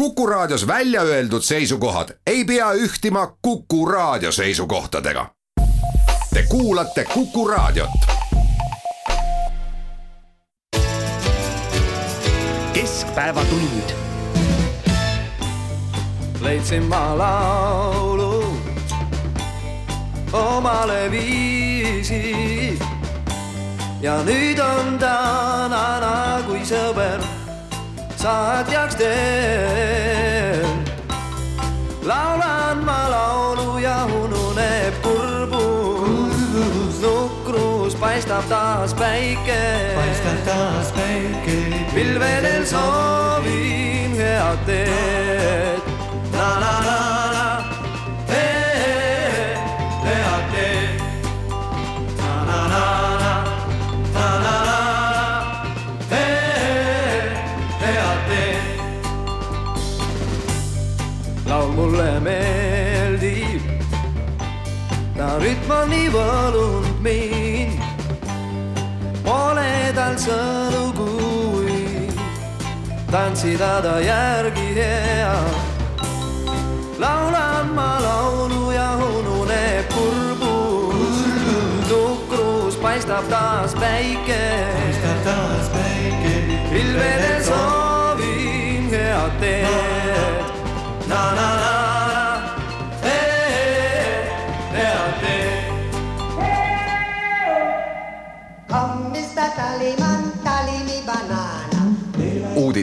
Kuku Raadios välja öeldud seisukohad ei pea ühtima Kuku Raadio seisukohtadega. Te kuulate Kuku Raadiot. keskpäevatund. leidsin ma laulu omale viisi ja nüüd on ta nana kui sõber saatjaks teel. laulan ma laulu ja ununeb kurbus, nukrus paistab taas päike, paistab taas päike. pilvedel soovin head teed. na na na nii võlunud mind. Pole tal sõnu, kui tantsida ta järgi hea. laulan ma laulu ja ununeb kurbus, nukrus paistab taas päike. paistab taas päike. pilvedel soovin head teed.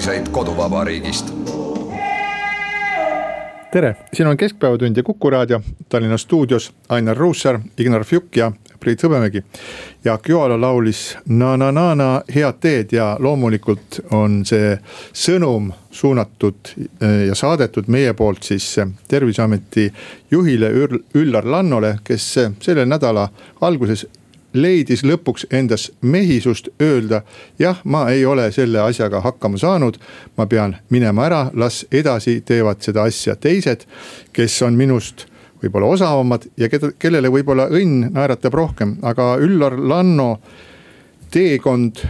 Uudiseid koduvabariigist. tere, siin on Keskpäevatund ja Kuku raadio Tallinna stuudios Ainar Ruussaar, Ignar Fjuk ja Priit Hõbemägi. Jaak Joala laulis na na na na head teed ja loomulikult on see sõnum suunatud eh, ja saadetud meie poolt siis eh, terviseameti juhile Üllar Lannole, kes eh, selle nädala alguses leidis lõpuks endas mehisust öelda, jah, ma ei ole selle asjaga hakkama saanud. ma pean minema ära, las edasi teevad seda asja teised, kes on minust võib-olla osavamad ja keda, kellele võib-olla õnn naeratab rohkem, aga Üllar Lanno teekond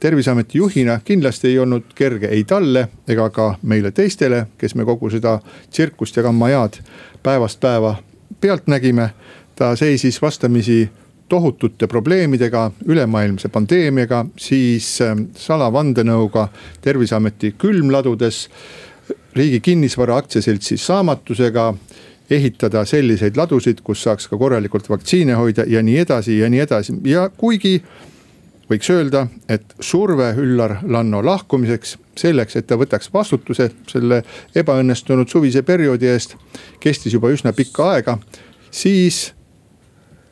terviseameti juhina kindlasti ei olnud kerge ei talle ega ka meile teistele, kes me kogu seda tsirkust ja kammajaad päevast päeva pealt nägime. ta seisis vastamisi tohutute probleemidega, ülemaailmse pandeemiaga, siis ähm, salavandenõuga terviseameti külmladudes. riigi kinnisvara aktsiaseltsi saamatusega ehitada selliseid ladusid, kus saaks ka korralikult vaktsiine hoida ja nii edasi ja nii edasi ja kuigi võiks öelda, et surve Üllar Lanno lahkumiseks, selleks, et ta võtaks vastutuse selle ebaõnnestunud suvise perioodi eest, kestis juba üsna pikka aega, siis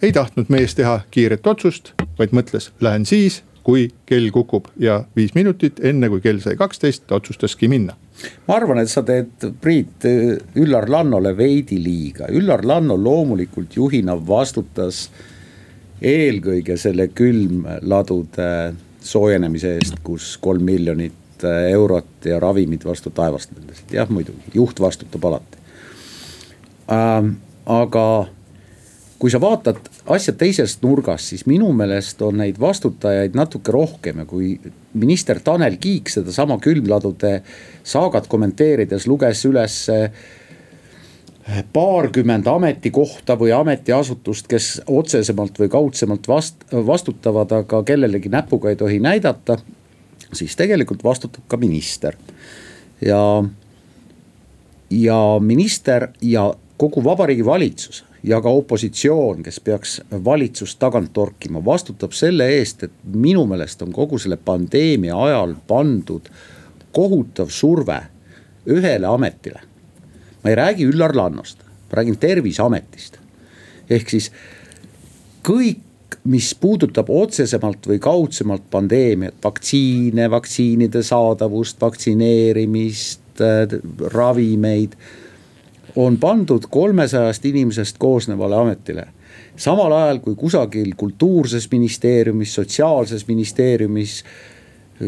ei tahtnud mees teha kiiret otsust, vaid mõtles, lähen siis, kui kell kukub. Ja viis minutit enne kui kell sai kaksteist, ta otsustaski minna. Ma arvan, et sa teed, Priit, Üllar Lannole veidi liiga, Üllar Lanno loomulikult juhina vastutas eelkõige selle külmladude soojenemise eest, kus kolm miljonit eurot ja ravimid vastu taevast lendasid, jah muidugi, juht vastutab alati. Ähm,. aga kui sa vaatad asja teisest nurgast, siis minu meelest on neid vastutajaid natuke rohkem ja kui minister Tanel Kiik sedasama külmladude saagat kommenteerides luges üles paarkümmend ametikohta või ametiasutust, kes otsesemalt või kaudsemalt vast-, vastutavad, aga kellelegi näpuga ei tohi näidata. siis tegelikult vastutab ka minister ja, ja minister ja kogu Vabariigi Valitsus ja ka opositsioon, kes peaks valitsust tagant torkima, vastutab selle eest, et minu meelest on kogu selle pandeemia ajal pandud kohutav surve ühele ametile. ma ei räägi Üllar Lannost, ma räägin terviseametist. ehk siis kõik, mis puudutab otsesemalt või kaudsemalt pandeemiat, vaktsiine, vaktsiinide saadavust, vaktsineerimist, ravimeid on pandud kolmesajast inimesest koosnevale ametile. samal ajal kui kusagil kultuurses ministeeriumis, sotsiaalses ministeeriumis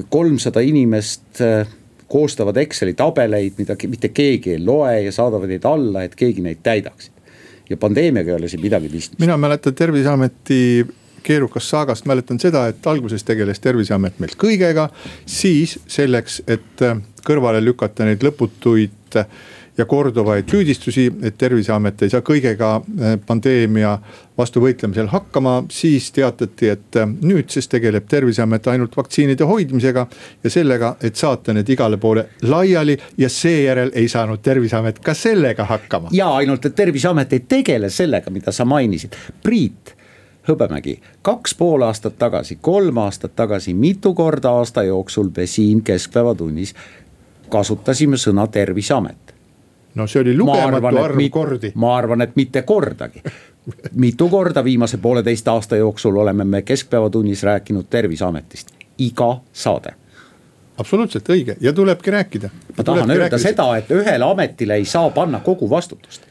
kolmsada inimest äh, koostavad Exceli tabeleid, mida mitte keegi ei loe ja saadavad neid alla, et keegi neid täidaks. ja pandeemiaga ei ole siin midagi pistmist. mina mäletan terviseameti keerukast saagast mäletan seda, et alguses tegeles terviseamet meil kõigega, siis selleks, et kõrvale lükata neid lõputuid et ja korduvaid süüdistusi, et terviseamet ei saa kõigega eh, pandeemia vastu võitlemisel hakkama. siis teatati, et eh, nüüdsest tegeleb terviseamet ainult vaktsiinide hoidmisega ja sellega, et saata need igale poole laiali ja seejärel ei saanud terviseamet ka sellega hakkama. ja ainult, et terviseamet ei tegele sellega, mida sa mainisid, Priit Hõbemägi, kaks pool aastat tagasi, kolm aastat tagasi, mitu korda aasta jooksul me siin keskpäevatunnis kasutasime sõna terviseamet no see oli lugematu arv mit, kordi. ma arvan, et mitte kordagi. mitu korda viimase pooleteist aasta jooksul oleme me Keskpäevatunnis rääkinud terviseametist, iga saade absoluutselt õige ja tulebki rääkida. ma tahan öelda rääkida. seda, et ühele ametile ei saa panna kogu vastutust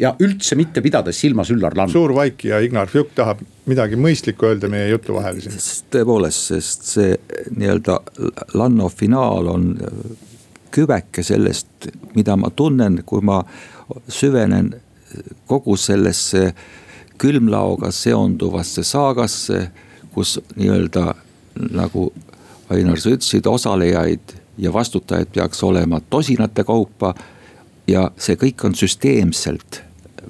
ja üldse mitte pidades silmas Üllar Lanno. suur vaik ja Ignar Fjuk tahab midagi mõistlikku öelda meie jutu vahel siin. tõepoolest, sest see nii-öelda Lanno finaal on kübeke sellest, mida ma tunnen, kui ma süvenen kogu sellesse külmlaoga seonduvasse saagasse, kus nii-öelda nagu Ainar, sa ütlesid, osalejaid ja vastutajaid peaks olema tosinate kaupa. ja see kõik on süsteemselt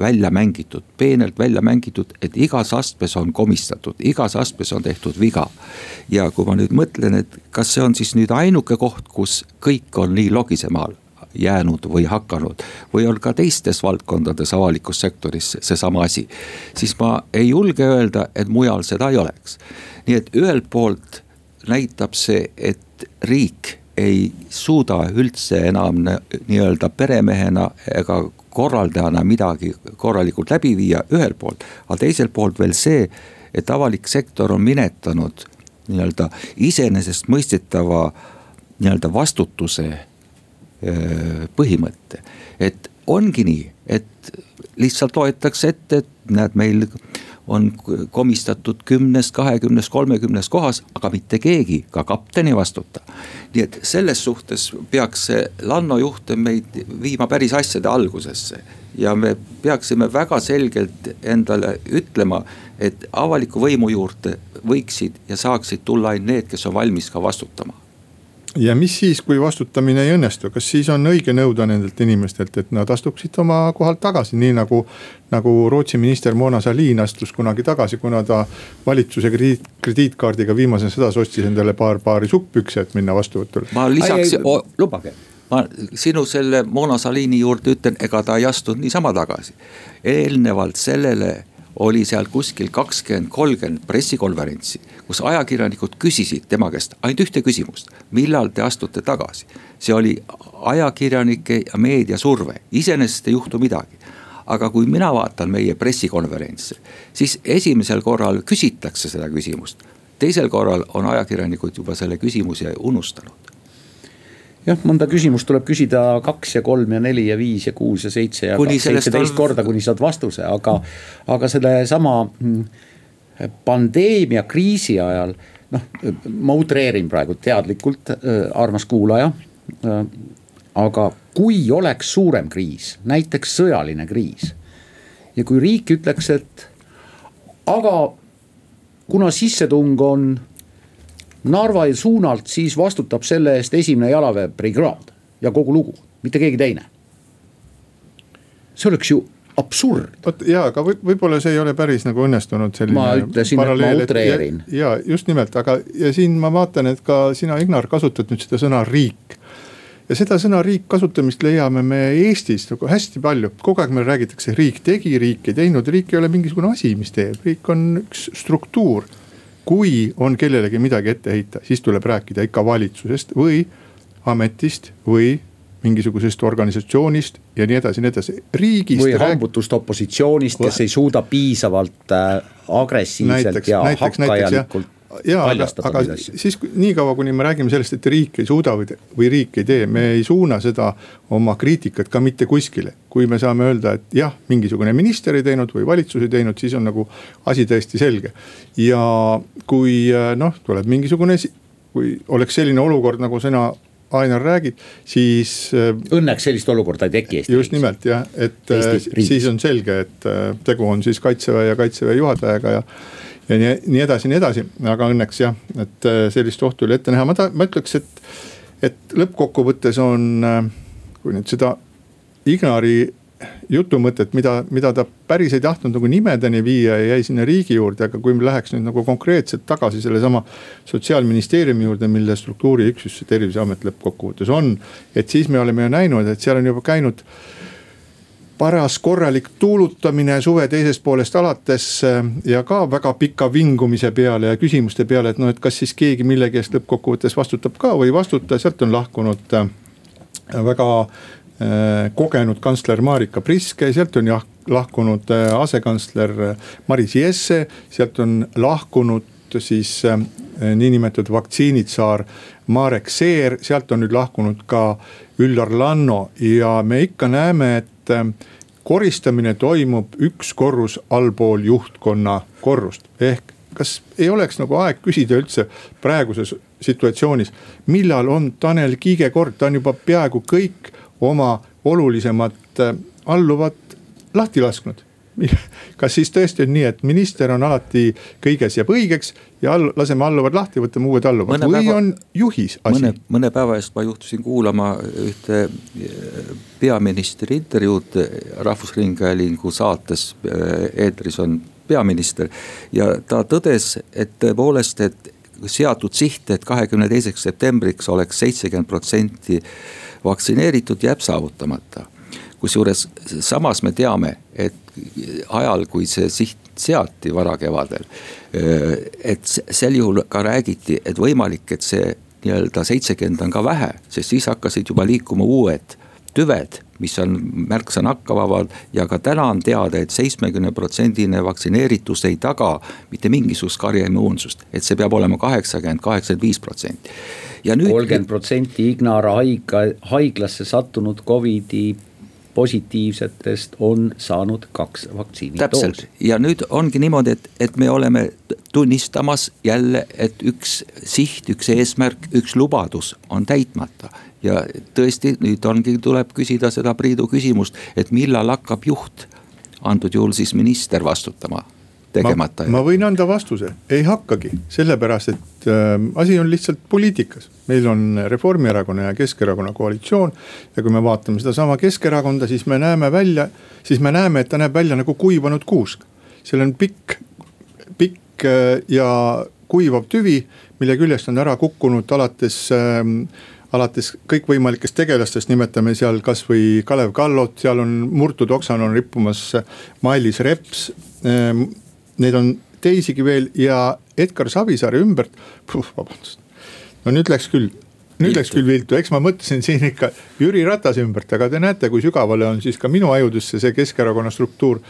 välja mängitud, peenelt välja mängitud, et igas astmes on komistatud, igas astmes on tehtud viga. ja kui ma nüüd mõtlen, et kas see on siis nüüd ainuke koht, kus kõik on nii logisema jäänud või hakanud. või on ka teistes valdkondades avalikus sektoris seesama asi. siis ma ei julge öelda, et mujal seda ei oleks. nii et ühelt poolt näitab see, et riik ei suuda üldse enam nii-öelda peremehena ega korraldajana midagi korralikult läbi viia ühelt poolt. aga teiselt poolt veel see, et avalik sektor on minetanud nii-öelda iseenesestmõistetava nii-öelda vastutuse põhimõtte. et ongi nii, et lihtsalt loetakse ette, et näed, meil on komistatud kümnes, kahekümnes, kolmekümnes kohas, aga mitte keegi, ka kapten ei vastuta. nii et selles suhtes peaks see Lanno juhtum meid viima päris asjade algusesse. ja me peaksime väga selgelt endale ütlema, et avaliku võimu juurde võiksid ja saaksid tulla ainult need, kes on valmis ka vastutama ja mis siis, kui vastutamine ei õnnestu, kas siis on õige nõuda nendelt inimestelt, et nad astuksid oma kohalt tagasi, nii nagu. nagu Rootsi minister Mona Sahlin astus kunagi tagasi, kuna ta valitsuse krediit, krediitkaardiga viimases sõdas ostis endale paar paari sukkpükse, et minna vastuvõtule. ma lisaks, lubage ma sinu selle Mona Salini juurde ütlen, ega ta ei astunud niisama tagasi. eelnevalt sellele oli seal kuskil kakskümmend, kolmkümmend pressikonverentsi, kus ajakirjanikud küsisid tema käest ainult ühte küsimust. millal te astute tagasi? see oli ajakirjanike ja meedia surve, iseenesest ei juhtu midagi. aga kui mina vaatan meie pressikonverentse, siis esimesel korral küsitakse seda küsimust. teisel korral on ajakirjanikud juba selle küsimuse unustanud jah, mõnda küsimust tuleb küsida kaks ja kolm ja neli ja viis ja kuus ja seitse ja seitseteist korda, kuni saad vastuse, aga, aga sellesama mm, pandeemia kriisi ajal. noh, ma utreerin praegu teadlikult, äh, armas kuulaja. Äh, aga kui oleks suurem kriis, näiteks sõjaline kriis ja kui riik ütleks, et aga kuna sissetung on Narva suunalt, siis vastutab selle eest esimene jalaväebrigaad ja kogu lugu, mitte keegi teine. see oleks ju absurd. vot ja, aga võib, võib-olla see ei ole päris nagu õnnestunud selline. ma ütlesin, et ma utreerin. ja just nimelt, aga ja siin ma vaatan, et ka sina, Ignar, kasutad nüüd seda sõna riik. ja seda sõna riik kasutamist leiame me Eestis nagu hästi palju, kogu aeg meil räägitakse, riik tegi, riik ei teinud, riik ei ole mingisugune asi, mis teeb, riik on üks struktuur kui on kellelegi midagi ette heita, siis tuleb rääkida ikka valitsusest või ametist või mingisugusest organisatsioonist ja nii edasi, nii edasi, riigist. või hambutust opositsioonist, kes ei suuda piisavalt äh, agressiivselt näiteks, ja hakkajalikult ja aga, aga siis niikaua, kuni me räägime sellest, et riik ei suuda või, või riik ei tee, me ei suuna seda oma kriitikat ka mitte kuskile. kui me saame öelda, et jah, mingisugune minister ei teinud või valitsus ei teinud, siis on nagu asi täiesti selge. ja kui noh, tuleb mingisugune, kui oleks selline olukord, nagu sina Ainar räägid, siis. Õnneks sellist olukorda ei teki Eesti riigis. just nimelt jah, et Eesti siis on selge, et tegu on siis kaitseväe ja kaitseväe juhatajaga ja ja nii, nii edasi, nii edasi, aga õnneks jah, et äh, sellist ohtu oli ette näha, ma ta-, ma ütleks, et, et lõppkokkuvõttes on, äh, kui nüüd seda Ignari jutumõtet, mida, mida ta päris ei tahtnud nagu nimedeni viia ja jäi sinna riigi juurde, aga kui me läheks nüüd nagu konkreetselt tagasi sellesama sotsiaalministeeriumi juurde, mille struktuuriüksus see terviseamet lõppkokkuvõttes on. et siis me oleme ju näinud, et seal on juba käinud paras korralik tuulutamine suve teisest poolest alates äh, ja ka väga pika vingumise peale ja küsimuste peale, et noh, et kas siis keegi millegi eest lõppkokkuvõttes vastutab ka või ei vastuta, sealt on lahkunud äh, väga Äh, kogenud kantsler Marika Priske, sealt on jah lahkunud asekantsler Maris Jesse, sealt on lahkunud siis niinimetatud vaktsiinitsaar Marek Seer, sealt on nüüd lahkunud ka Üllar Lanno ja me ikka näeme, et koristamine toimub üks korrus allpool juhtkonna korrust, ehk kas ei oleks nagu aeg küsida üldse praeguses situatsioonis, millal on Tanel Kiige kord, ta on juba peaaegu kõik oma olulisemat äh, alluvat lahti lasknud kas siis tõesti on nii, et minister on alati kõiges jääb õigeks ja all, laseme alluvad lahti, võtame uued alluvad või päeva, on juhis asi? mõne, mõne päeva eest ma juhtusin kuulama ühte äh, peaministri intervjuud Rahvusringhäälingu saates, äh, eetris on peaminister. ja ta tõdes, et tõepoolest, et seatud siht, et kahekümne teiseks septembriks oleks seitsekümmend protsenti vaktsineeritud, jääb saavutamata. Kusjuures samas me teame, et ajal, kui see siht seati varakevadel, et sel juhul ka räägiti, et võimalik, et see nii-öelda seitsekümmend on ka vähe, sest siis hakkasid juba liikuma uued tüved, mis on märksa nakkavamad ja ka täna on teada et, et seitsmekümne protsendine vaktsineeritus ei taga mitte mingisugust karjaimmuunsust, et see peab olema kaheksakümmend, kaheksakümmend viis protsenti. kolmkümmend protsenti Ignara haigla, haiglasse sattunud Covidi positiivsetest on saanud kaks vaktsiinidoosi. ja nüüd ongi niimoodi, et, et me oleme tunnistamas jälle, et üks siht, üks eesmärk, üks lubadus on täitmata. Ja tõesti, nüüd ongi, tuleb küsida seda Priidu küsimust, et millal hakkab juht, antud juhul siis minister vastutama tegemata. ma võin anda vastuse, ei hakkagi, sellepärast et äh, asi on lihtsalt poliitikas. meil on Reformierakonna ja Keskerakonna koalitsioon ja kui me vaatame sedasama Keskerakonda, siis me näeme välja, siis me näeme, et ta näeb välja nagu kuivanud kuusk. seal on pikk, pikk äh, ja kuivav tüvi, mille küljest on ära kukkunud alates äh, alates kõikvõimalikest tegelastest, nimetame seal kasvõi Kalev Kallot, seal on murtud oksana on rippumas Mailis Reps. Ehm, neid on teisigi veel ja Edgar Savisaare ümbert, vabandust, no nüüd läks küll nüüd läks küll viltu, eks ma mõtlesin siin ikka Jüri Ratase ümbert, aga te näete, kui sügavale on siis ka minu ajudesse see Keskerakonna struktuur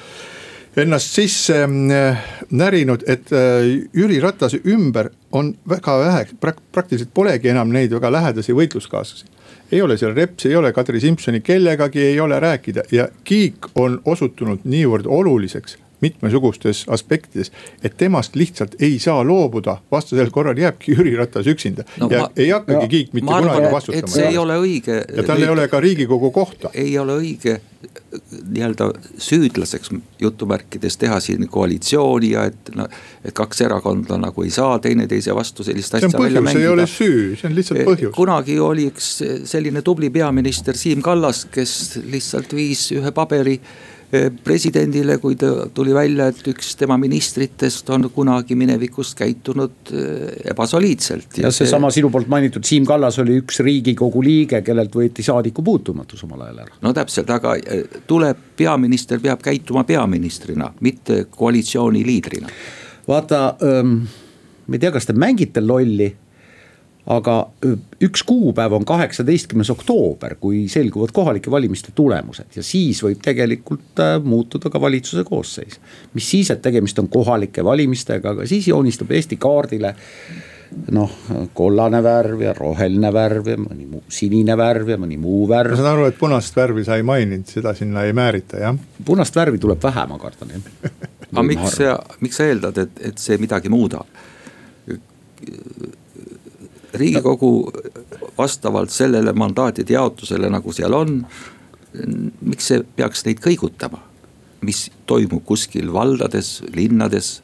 ennast sisse äh, närinud, et äh, Jüri Ratase ümber on väga vähe prak, praktiliselt polegi enam neid väga lähedasi võitluskaaslasi. ei ole seal Repsi, ei ole Kadri Simsoni, kellegagi ei ole rääkida ja Kiik on osutunud niivõrd oluliseks mitmesugustes aspektides, et temast lihtsalt ei saa loobuda, vastasel korral jääbki Jüri Ratas üksinda no, ja ma, ei hakkagi Kiik mitte arvan, kunagi vastutama. see ei ole õige. ja tal ei ole ka riigikogu kohta. ei ole õige nii-öelda süüdlaseks jutumärkides teha siin koalitsiooni ja et noh, et kaks erakonda nagu ei saa teineteise vastu sellist asja välja mängida. see ei ole süü, see on lihtsalt põhjus. kunagi oli üks selline tubli peaminister Siim Kallas, kes lihtsalt viis ühe paberi presidendile, kui ta tuli välja, et üks tema ministritest on kunagi minevikus käitunud eh, ebasoliidselt. ja seesama see... sinu poolt mainitud Siim Kallas oli üks riigikogu liige, kellelt võeti saadiku puutumatus omal ajal ära. no täpselt, aga eh, tuleb, peaminister peab käituma peaministrina, mitte koalitsiooni liidrina. vaata ähm,, ma ei tea, kas te mängite lolli aga üks kuupäev on kaheksateistkümnes oktoober, kui selguvad kohalike valimiste tulemused ja siis võib tegelikult äh, muutuda ka valitsuse koosseis. mis siis, et tegemist on kohalike valimistega, aga siis joonistab Eesti kaardile noh, kollane värv ja roheline värv ja mõni muu, sinine värv ja mõni muu värv. ma saan aru, et punast värvi sa ei maininud, seda sinna ei määrita, jah? punast värvi tuleb vähe, ma kardan jah. aga miks sa, miks sa eeldad, et, et see midagi muudab? Riigikogu vastavalt sellele mandaatide jaotusele, nagu seal on. miks see peaks neid kõigutama, mis toimub kuskil valdades, linnades,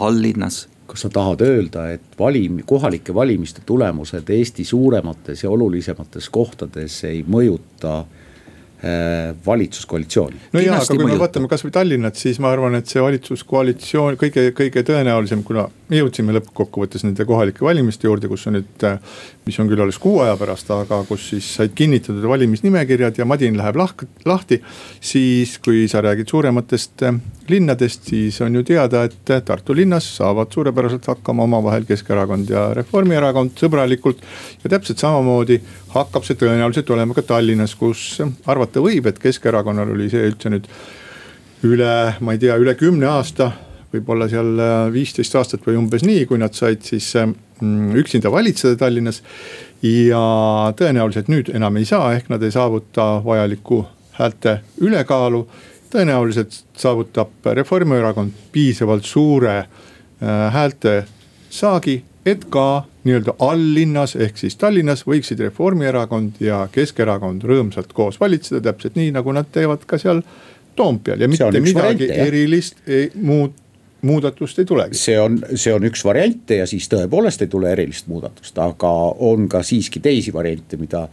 alllinnas kas sa tahad öelda, et valim-, kohalike valimiste tulemused Eesti suuremates ja olulisemates kohtades ei mõjuta äh, valitsuskoalitsiooni. no jaa, aga kui me vaatame kasvõi Tallinnat, siis ma arvan, et see valitsuskoalitsioon kõige, kõige tõenäolisem, kuna me jõudsime lõppkokkuvõttes nende kohalike valimiste juurde, kus on nüüd. Mis on küll alles kuu aja pärast, aga kus siis said kinnitatud valimisnimekirjad ja madin läheb lahk, lahti. siis, kui sa räägid suurematest äh, linnadest, siis on ju teada, et Tartu linnas saavad suurepäraselt hakkama omavahel Keskerakond ja Reformierakond sõbralikult. ja täpselt samamoodi hakkab see tõenäoliselt olema ka Tallinnas, kus arvata võib, et Keskerakonnal oli see üldse nüüd üle, ma ei tea, üle kümne aasta võib-olla seal viisteist aastat või umbes nii, kui nad said siis üksinda valitseda Tallinnas. ja tõenäoliselt nüüd enam ei saa, ehk nad ei saavuta vajalikku häälte ülekaalu. Tõenäoliselt saavutab Reformierakond piisavalt suure äh, häälte saagi, et ka nii-öelda alllinnas ehk siis Tallinnas võiksid Reformierakond ja Keskerakond rõõmsalt koos valitseda, täpselt nii nagu nad teevad ka seal Toompeal. Ja mitte midagi variante, erilist ei, muud muudatust ei tulegi. see on, see on üks variante ja siis tõepoolest ei tule erilist muudatust, aga on ka siiski teisi variante, mida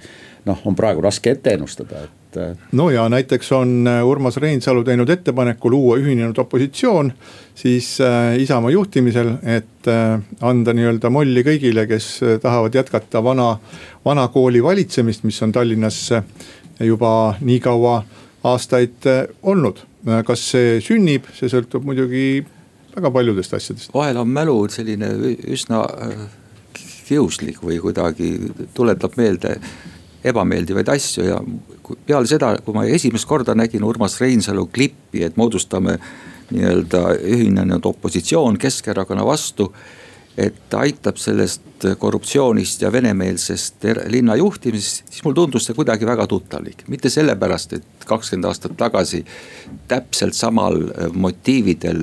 noh, on praegu raske ette ennustada, et. Äh, no ja näiteks on äh, Urmas Reinsalu teinud ettepaneku luua ühinenud opositsioon siis äh, Isamaa juhtimisel, et anda nii-öelda molli kõigile, kes tahavad jätkata vana, vana kooli valitsemist, mis on Tallinnas juba nii kaua aastaid olnud. kas see sünnib, see sõltub muidugi väga paljudest asjadest. vahel on mälu selline üsna kiuslik või kuidagi tuletab meelde ebameeldivaid asju ja peale seda, kui ma esimest korda nägin Urmas Reinsalu klippi, et moodustame nii-öelda ühinenud opositsioon Keskerakonna vastu. Et ta aitab sellest korruptsioonist ja venemeelsest linna juhtimisest, siis mulle tundus see kuidagi väga tuttavlik. mitte sellepärast, et kakskümmend aastat tagasi täpselt samal motiividel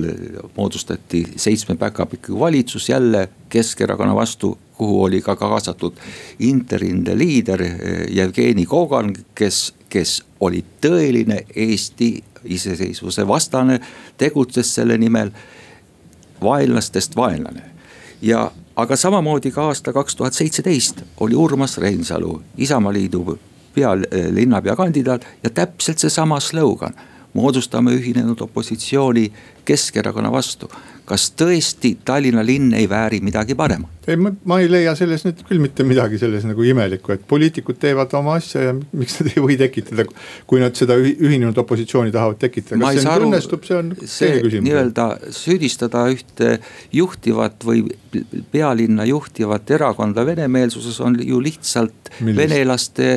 moodustati seitsme päkapikku valitsus jälle Keskerakonna vastu kuhu oli ka kaasatud Interinde liider eh, Jevgeni Kogan, kes, kes oli tõeline Eesti iseseisvuse vastane, tegutses selle nimel. vaenlastest vaenlane ja, aga samamoodi ka aasta kaks tuhat seitseteist oli Urmas Reinsalu Isamaaliidu pealinnapea kandidaat ja täpselt seesama slogan moodustame ühinenud opositsiooni Keskerakonna vastu. kas tõesti Tallinna linn ei vääri midagi paremat? ei, ma ei leia selles nüüd küll mitte midagi selles nagu imelikku, et poliitikud teevad oma asja ja miks nad ei või tekitada. kui nad seda ühinenud opositsiooni tahavad tekitada, kas see nüüd õnnestub, see on teine küsimus. nii-öelda süüdistada ühte juhtivat või pealinna juhtivat erakonda venemeelsuses on ju lihtsalt Millist? venelaste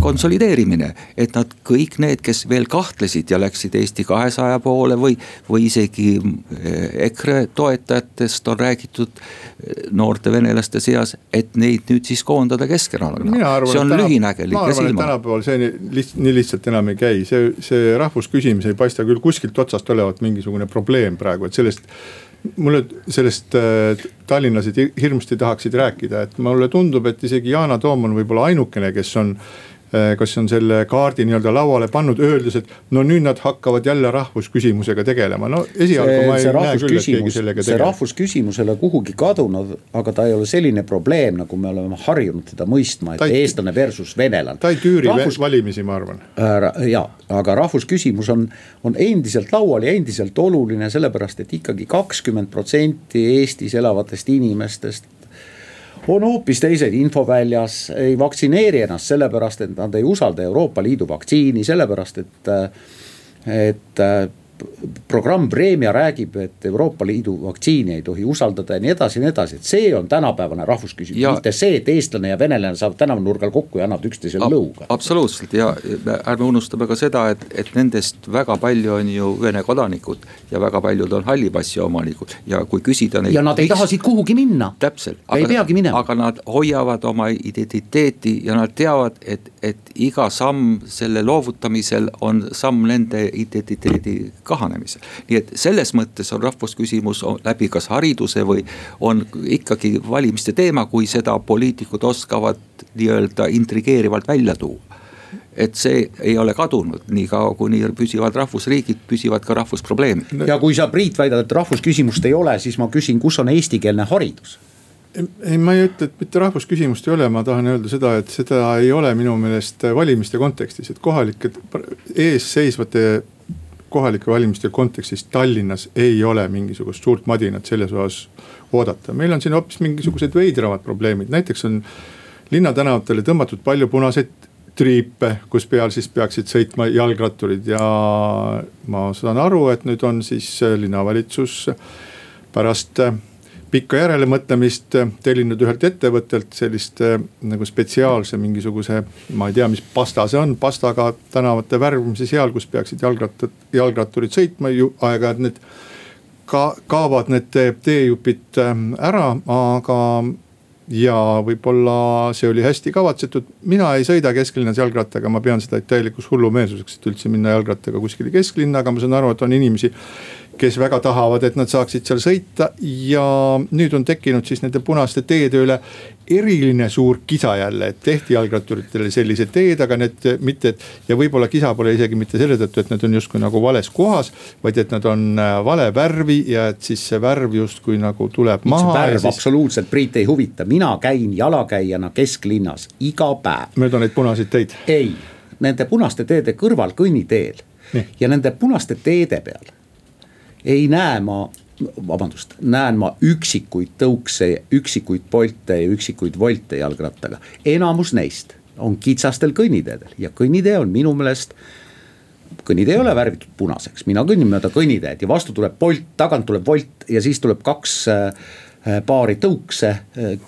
konsolideerimine. et nad kõik need, kes veel kahtlesid ja läksid Eesti kahesaja poole või, või isegi EKRE toetajatest on räägitud noorte venelaste seas, et neid nüüd siis koondada Keskerakonna. see on lühinägelik ja silma. tänapäeval see nii, nii lihtsalt enam ei käi, see, see rahvusküsimus ei paista küll kuskilt otsast olevat mingisugune probleem praegu, et sellest mulle sellest äh, tallinlased hirmsasti tahaksid rääkida, et mulle tundub, et isegi Yana Toom on võib-olla ainukene, kes on kas on selle kaardi nii-öelda lauale pannud, öeldes, et no nüüd nad hakkavad jälle rahvusküsimusega tegelema, no esialgu ma ei näe küll, et keegi sellega tegeleb. see rahvusküsimus ei ole kuhugi kadunud, aga ta ei ole selline probleem, nagu me oleme harjunud teda mõistma, et ta ei, eestlane versus venelane. ta ei tüüri Rahvus... valimisi, ma arvan äh,. ja, aga rahvusküsimus on, on endiselt laual ja endiselt oluline, sellepärast et ikkagi kakskümmend protsenti Eestis elavatest inimestest on hoopis teised infoväljas, ei vaktsineeri ennast sellepärast, et nad ei usalda Euroopa Liidu vaktsiini, sellepärast et, et programm Premia räägib, et Euroopa Liidu vaktsiini ei tohi usaldada ja nii edasi ja nii edasi, et see on tänapäevane rahvusküsimus ja..., mitte see, et eestlane ja venelane saavad tänavanurgal kokku ja annavad üksteisele Ab lõuga. absoluutselt ja ärme unustame ka seda, et, et nendest väga palju on ju Vene kodanikud ja väga paljud on halli passi omanikud ja kui küsida neid. ja nad ei taha siit kuhugi minna. täpselt. ei peagi minema. aga nad hoiavad oma identiteeti ja nad teavad, et, et iga samm selle loovutamisel on samm nende identiteedi kahanemisel. nii et selles mõttes on rahvusküsimus läbi kas hariduse või on ikkagi valimiste teema, kui seda poliitikud oskavad nii-öelda intrigeerivalt välja tuua et see ei ole kadunud, niikaua kuni püsivad rahvusriigid, püsivad ka rahvusprobleemid. ja kui sa, Priit, väidad, et rahvusküsimust ei ole, siis ma küsin, kus on eestikeelne haridus ei, ma ei ütle, et mitte rahvusküsimust ei ole, ma tahan öelda seda, et seda ei ole minu meelest valimiste kontekstis, et kohalike eesseisvate kohalike valimiste kontekstis Tallinnas ei ole mingisugust suurt madinat selles osas oodata. meil on siin hoopis mingisugused veidramad probleemid, näiteks on linnatänavatele tõmmatud palju punaseid triipe, kus peal siis peaksid sõitma jalgratturid ja ma saan aru, et nüüd on siis linnavalitsus pärast pikka järelemõtlemist tellinud ühelt ettevõttelt sellist nagu spetsiaalse mingisuguse, ma ei tea, mis pasta see on, pastaga tänavate värvimise seal, kus peaksid jalgrattad, jalgratturid sõitma ju aeg-ajalt need ka kaovad need teejupid ära, aga ja võib-olla see oli hästi kavatsetud, mina ei sõida kesklinnas jalgrattaga, ma pean seda täielikuks hullumeelsuseks, et üldse minna jalgrattaga kuskile kesklinna, aga ma saan aru, et on inimesi kes väga tahavad, et nad saaksid seal sõita ja nüüd on tekkinud siis nende punaste teede üle eriline suur kisa jälle, et tehti jalgratturitele sellised teed, aga need mitte, et. ja võib-olla kisa pole isegi mitte selle tõttu, et need on justkui nagu vales kohas, vaid et nad on äh, vale värvi ja et siis see värv justkui nagu tuleb maha. värv siis... absoluutselt Priit ei huvita, mina käin jalakäijana kesklinnas iga päev. mööda neid punaseid teid? ei, nende punaste teede kõrval kõnniteel Nii. ja nende punaste teede peal ei näe ma vabandust, näen ma üksikuid tõukse, üksikuid Bolte ja üksikuid Wolte jalgrattaga. enamus neist on kitsastel kõnniteedel ja kõnnitee on minu meelest. kõnnitee ei ole värvitud punaseks, mina kõnnin mööda kõnniteed ja vastu tuleb Bolt, tagant tuleb Wolt ja siis tuleb kaks äh, paari tõukse äh,.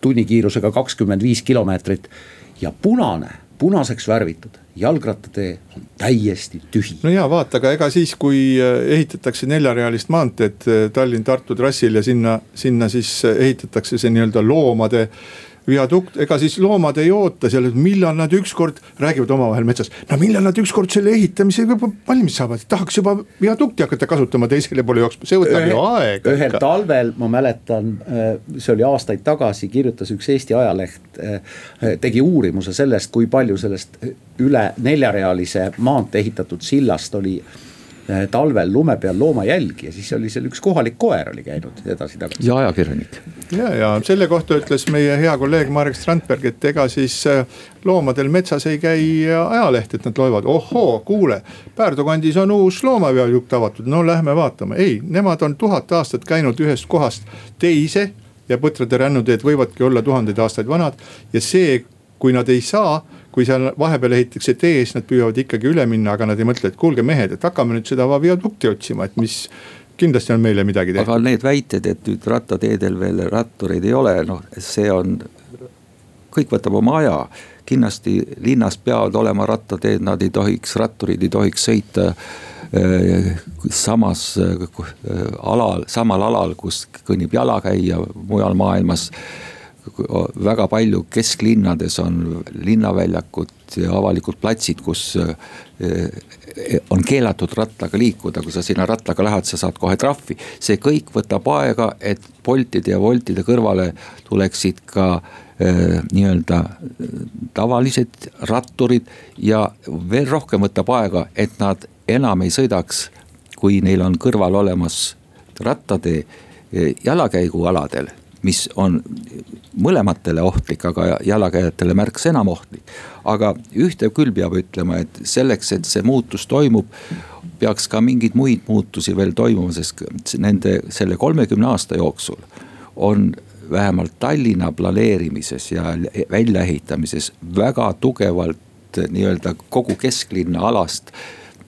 tunnikiirusega kakskümmend viis kilomeetrit ja punane, punaseks värvitud jalgrattatee on täiesti tühi. no ja vaata, aga ega siis, kui äh, ehitatakse neljarealist maanteed äh, Tallinn-Tartu trassil ja sinna, sinna siis äh, ehitatakse see nii-öelda loomade viadukt, ega siis loomad ei oota seal, et millal nad ükskord räägivad omavahel metsas. no millal nad ükskord selle ehitamisega valmis saavad, tahaks juba viadukti hakata kasutama, teisele poole jooksma, see võtab ju aega. ühel talvel ma mäletan, äh, see oli aastaid tagasi, kirjutas üks Eesti ajaleht, äh, tegi uurimuse sellest, kui palju sellest üle neljarealise maantee ehitatud sillast oli talvel lume peal loomajälgi ja siis oli seal üks kohalik koer oli käinud edasi-tagasi. ja ajakirjanik. ja, ja selle kohta ütles meie hea kolleeg Marek Strandberg, et ega siis eh, loomadel metsas ei käi ajaleht, et nad loevad, ohoo, kuule. Päärdu kandis on uus loomaviadukt avatud, no lähme vaatame, ei, nemad on tuhat aastat käinud ühest kohast teise ja põtrad ja rännuteed võivadki olla tuhandeid aastaid vanad ja see, kui nad ei saa kui seal vahepeal ehitatakse tee, siis nad püüavad ikkagi üle minna, aga nad ei mõtle, et kuulge mehed, et hakkame nüüd seda viadukti otsima, et mis kindlasti on meile midagi tehtud. aga need väited, et nüüd rattateedel veel rattureid ei ole, noh, see on, kõik võtab oma aja. kindlasti linnas peavad olema rattateed, nad ei tohiks, ratturid ei tohiks sõita äh, samas äh, alal, samal alal, kus kõnnib jalakäija mujal maailmas väga palju kesklinnades on linnaväljakud ja avalikud platsid, kus eh, on keelatud rattaga liikuda, kui sa sinna rattaga lähed, sa saad kohe trahvi. see kõik võtab aega, et Boltide ja Woltide kõrvale tuleksid ka eh, nii-öelda tavalised ratturid ja veel rohkem võtab aega, et nad enam ei sõidaks, kui neil on kõrval olemas rattatee eh, jalakäigualadel mis on mõlematele ohtlik, aga jalakäijatele märksa enam ohtlik. aga ühte küll peab ütlema, et selleks, et see muutus toimub, peaks ka mingeid muid muutusi veel toimuma, sest nende selle kolmekümne aasta jooksul on vähemalt Tallinna planeerimises ja väljaehitamises väga tugevalt nii-öelda kogu kesklinna alast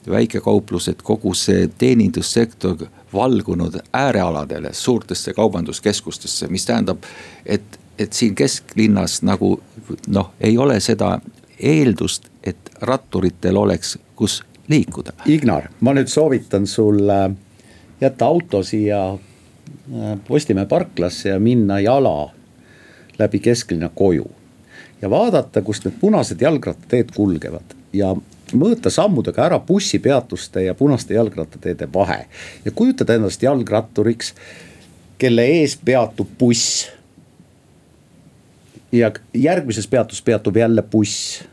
väikekauplused, kogu see teenindussektor valgunud äärealadele, suurtesse kaubanduskeskustesse, mis tähendab, et, et siin kesklinnas nagu noh, ei ole seda eeldust, et ratturitel oleks, kus liikuda. Ignar, ma nüüd soovitan sul jätta auto siia äh, Postimehe parklasse ja minna jala läbi kesklinna koju. ja vaadata, kust need punased jalgrattateed kulgevad ja mõõta sammudega ära bussipeatuste ja punaste jalgrattateede vahe. ja kujutada endast jalgratturiks, kelle ees peatub buss. ja järgmises peatus peatub jälle buss.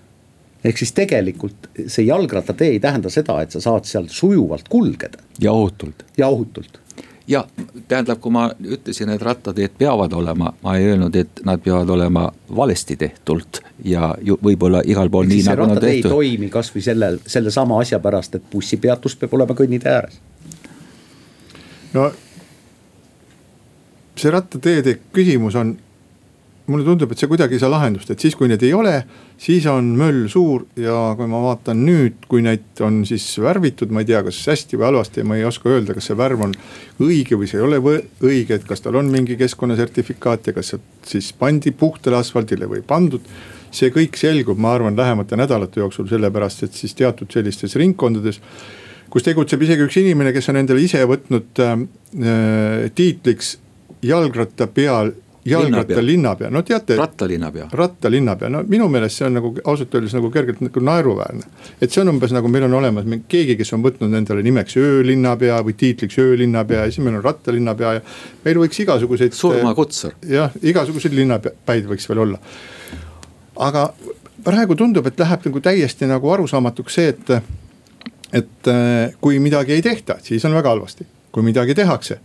ehk siis tegelikult see jalgrattatee ei tähenda seda, et sa saad seal sujuvalt kulgeda. ja ohutult. ja ohutult ja tähendab, kui ma ütlesin, et rattateed peavad olema, ma ei öelnud, et nad peavad olema valesti tehtult ja võib-olla igal pool nii nagu nad tehtud. ei toimi kasvõi sellel, sellesama asja pärast, et bussipeatus peab olema kõnnitee ääres. no see rattateede küsimus on mulle tundub, et see kuidagi ei saa lahendust, et siis, kui need ei ole, siis on möll suur ja kui ma vaatan nüüd, kui neid on siis värvitud, ma ei tea, kas hästi või halvasti, ma ei oska öelda, kas see värv on õige või see ei ole õige, et kas tal on mingi keskkonnasertifikaat ja kas see siis pandi puhtale asfaldile või pandud. see kõik selgub, ma arvan, lähemate nädalate jooksul, sellepärast et siis teatud sellistes ringkondades kus tegutseb isegi üks inimene, kes on endale ise võtnud äh, äh tiitliks jalgratta peal jalgratta linnapea, no teate. rattalinnapea. rattalinnapea, no minu meelest see on nagu ausalt öeldes nagu kergelt nagu naeruväärne. et see on umbes nagu meil on olemas keegi, kes on võtnud endale nimeks öölinnapea või tiitliks öölinnapea ja siis meil on rattalinnapea ja. meil võiks igasuguseid. surmakutsar. jah, igasuguseid linnapäid võiks veel olla. aga praegu tundub, et läheb nagu täiesti nagu arusaamatuks see, et, et äh, kui midagi ei tehta, siis on väga halvasti. kui midagi tehakse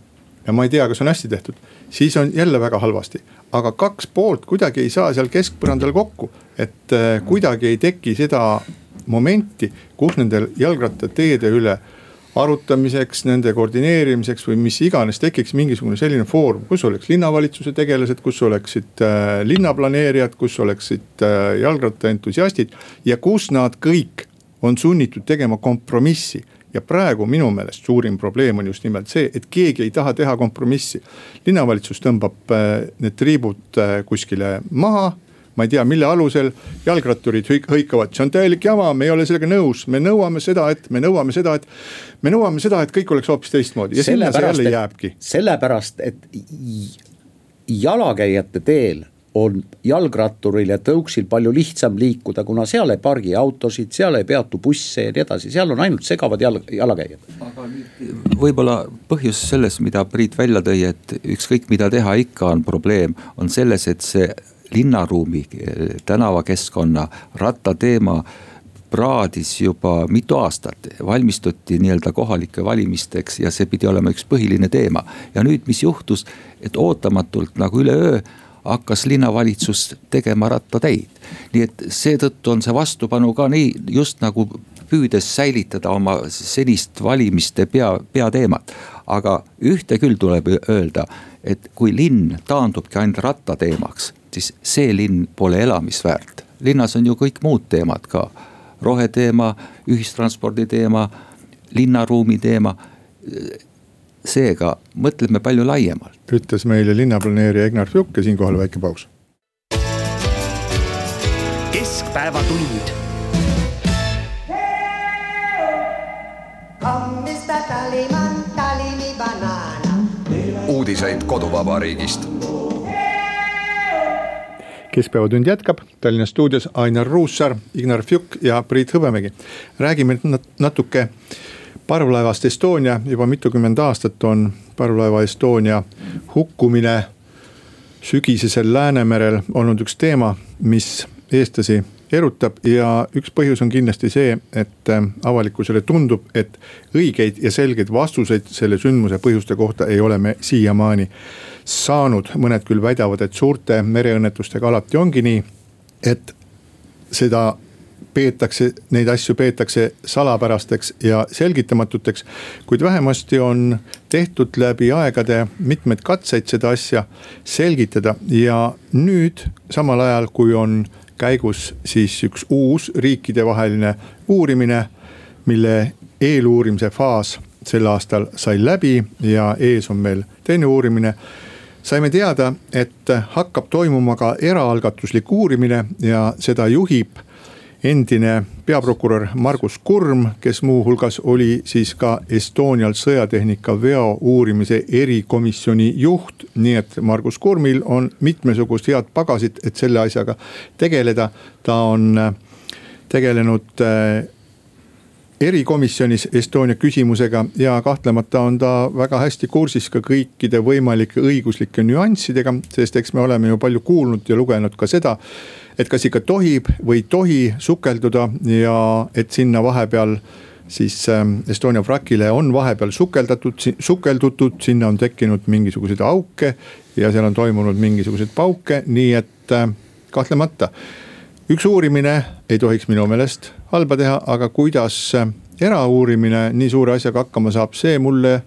ja ma ei tea, kas on hästi tehtud, siis on jälle väga halvasti. aga kaks poolt kuidagi ei saa seal keskpõrandal kokku, et äh, kuidagi ei teki seda momenti, kus nendel jalgrattateede üle arutamiseks, nende koordineerimiseks või mis iganes tekiks mingisugune selline foorum, kus oleks linnavalitsuse tegelased, kus oleksid äh, linnaplaneerijad, kus oleksid äh, jalgrattaentusiastid ja kus nad kõik on sunnitud tegema kompromissi ja praegu minu meelest suurim probleem on just nimelt see, et keegi ei taha teha kompromissi. linnavalitsus tõmbab äh, need triibud äh, kuskile maha ma ei tea, mille alusel jalgratturid hõikavad, see on täielik jama, me ei ole sellega nõus, me nõuame seda, et me nõuame seda, et. me nõuame seda, et kõik oleks hoopis teistmoodi ja sinna see jälle jääbki. sellepärast, et jalakäijate teel on jalgratturil ja tõuksil palju lihtsam liikuda, kuna seal ei pargi autosid, seal ei peatu busse ja nii edasi, seal on ainult segavad jalg, jalakäijad. võib-olla põhjus selles, mida Priit välja tõi, et ükskõik mida teha, ikka on probleem, on selles, et see linnaruumi, tänavakeskkonna, rattateema praadis juba mitu aastat, valmistuti nii-öelda kohalike valimisteks ja see pidi olema üks põhiline teema. ja nüüd, mis juhtus, et ootamatult nagu üleöö hakkas linnavalitsus tegema rattateid. nii et seetõttu on see vastupanu ka nii just nagu püüdes säilitada oma senist valimiste pea, peateemat. aga ühte küll tuleb öelda, et kui linn taandubki ainult rattateemaks, siis see linn pole elamisväärt. linnas on ju kõik muud teemad ka, roheteema, ühistranspordi teema, linnaruumi teema seega mõtleme palju laiemalt. ütles meile linnaplaneerija Egnar Fjuk ja siinkohal väike paus. keskpäevatund. uudiseid koduvabariigist keskpäevatund jätkab Tallinna stuudios Ainar Ruussaar, Ignar Fjuk ja Priit Hõbemägi. räägime natuke parvlaevast Estonia juba mitukümmend aastat on parvlaeva Estonia hukkumine sügisesel Läänemerel olnud üks teema, mis eestlasi erutab ja üks põhjus on kindlasti see, et äh, avalikkusele tundub, et õigeid ja selgeid vastuseid selle sündmuse põhjuste kohta ei ole me siiamaani saanud. mõned küll väidavad, et suurte mereõnnetustega alati ongi nii, et seda peetakse, neid asju peetakse salapärasteks ja selgitamatuteks. kuid vähemasti on tehtud läbi aegade mitmeid katseid seda asja selgitada ja nüüd samal ajal, kui on käigus siis üks uus riikidevaheline uurimine, mille eeluurimise faas sel aastal sai läbi ja ees on meil teine uurimine saime teada, et hakkab toimuma ka eraalgatuslik uurimine ja seda juhib endine peaprokurör Margus Kurm, kes muuhulgas oli siis ka Estonial sõjatehnika veo uurimise erikomisjoni juht. nii et Margus Kurmil on mitmesugust head pagasit, et selle asjaga tegeleda. ta on äh, tegelenud äh, erikomisjonis Estonia küsimusega ja kahtlemata on ta väga hästi kursis ka kõikide võimalike õiguslike nüanssidega, sest eks me oleme ju palju kuulnud ja lugenud ka seda et kas ikka tohib või ei tohi sukelduda ja et sinna vahepeal siis ähm, Estonia vrakile on vahepeal sukeldatud, sukeldutud, sinna on tekkinud mingisuguseid auke ja seal on toimunud mingisuguseid pauke, nii et äh, kahtlemata. üks uurimine ei tohiks minu meelest halba teha, aga kuidas äh, erauurimine nii suure asjaga hakkama saab, see mulle,